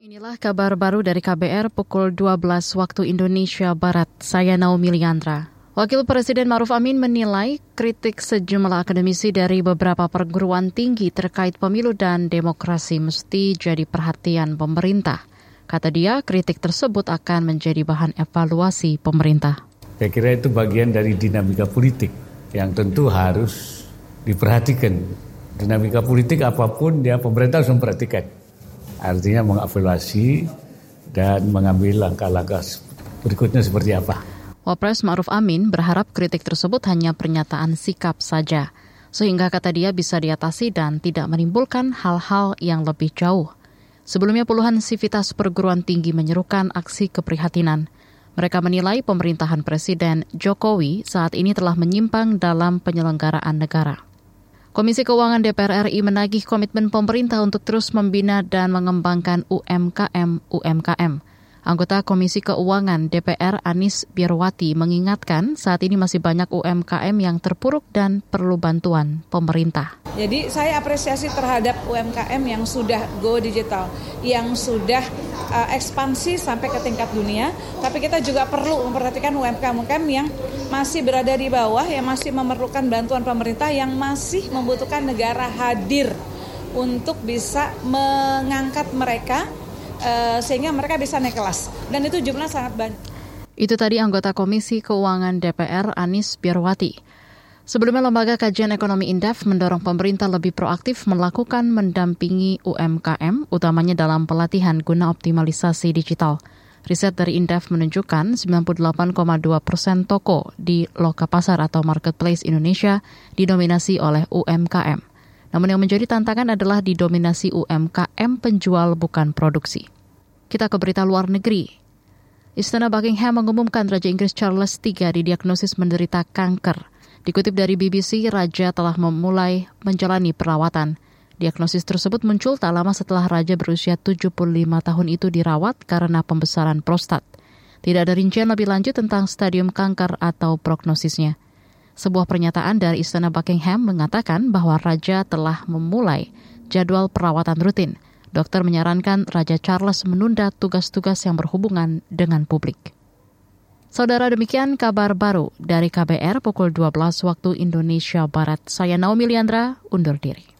Inilah kabar baru dari KBR pukul 12 waktu Indonesia Barat. Saya Naomi Liandra. Wakil Presiden Maruf Amin menilai kritik sejumlah akademisi dari beberapa perguruan tinggi terkait pemilu dan demokrasi mesti jadi perhatian pemerintah. Kata dia, kritik tersebut akan menjadi bahan evaluasi pemerintah. Saya kira itu bagian dari dinamika politik yang tentu harus diperhatikan. Dinamika politik apa pun dia pemerintah harus memperhatikan artinya mengevaluasi dan mengambil langkah-langkah berikutnya seperti apa. Wapres Ma'ruf Amin berharap kritik tersebut hanya pernyataan sikap saja, sehingga kata dia bisa diatasi dan tidak menimbulkan hal-hal yang lebih jauh. Sebelumnya puluhan sivitas perguruan tinggi menyerukan aksi keprihatinan. Mereka menilai pemerintahan Presiden Jokowi saat ini telah menyimpang dalam penyelenggaraan negara. Komisi Keuangan DPR RI menagih komitmen pemerintah untuk terus membina dan mengembangkan UMKM UMKM. Anggota Komisi Keuangan DPR Anis Birwati mengingatkan saat ini masih banyak UMKM yang terpuruk dan perlu bantuan pemerintah. Jadi saya apresiasi terhadap UMKM yang sudah go digital, yang sudah uh, ekspansi sampai ke tingkat dunia, tapi kita juga perlu memperhatikan UMKM-UMKM yang masih berada di bawah, yang masih memerlukan bantuan pemerintah, yang masih membutuhkan negara hadir untuk bisa mengangkat mereka Eh, sehingga mereka bisa naik kelas dan itu jumlah sangat banyak. Itu tadi anggota Komisi Keuangan DPR Anis Biarwati. Sebelumnya Lembaga Kajian Ekonomi Indef mendorong pemerintah lebih proaktif melakukan mendampingi UMKM, utamanya dalam pelatihan guna optimalisasi digital. Riset dari Indef menunjukkan 98,2 persen toko di loka pasar atau marketplace Indonesia didominasi oleh UMKM. Namun yang menjadi tantangan adalah didominasi UMKM penjual bukan produksi. Kita ke berita luar negeri. Istana Buckingham mengumumkan Raja Inggris Charles III didiagnosis menderita kanker. Dikutip dari BBC, Raja telah memulai menjalani perawatan. Diagnosis tersebut muncul tak lama setelah Raja berusia 75 tahun itu dirawat karena pembesaran prostat. Tidak ada rincian lebih lanjut tentang stadium kanker atau prognosisnya. Sebuah pernyataan dari Istana Buckingham mengatakan bahwa Raja telah memulai jadwal perawatan rutin. Dokter menyarankan Raja Charles menunda tugas-tugas yang berhubungan dengan publik. Saudara demikian kabar baru dari KBR pukul 12 waktu Indonesia Barat. Saya Naomi Liandra, undur diri.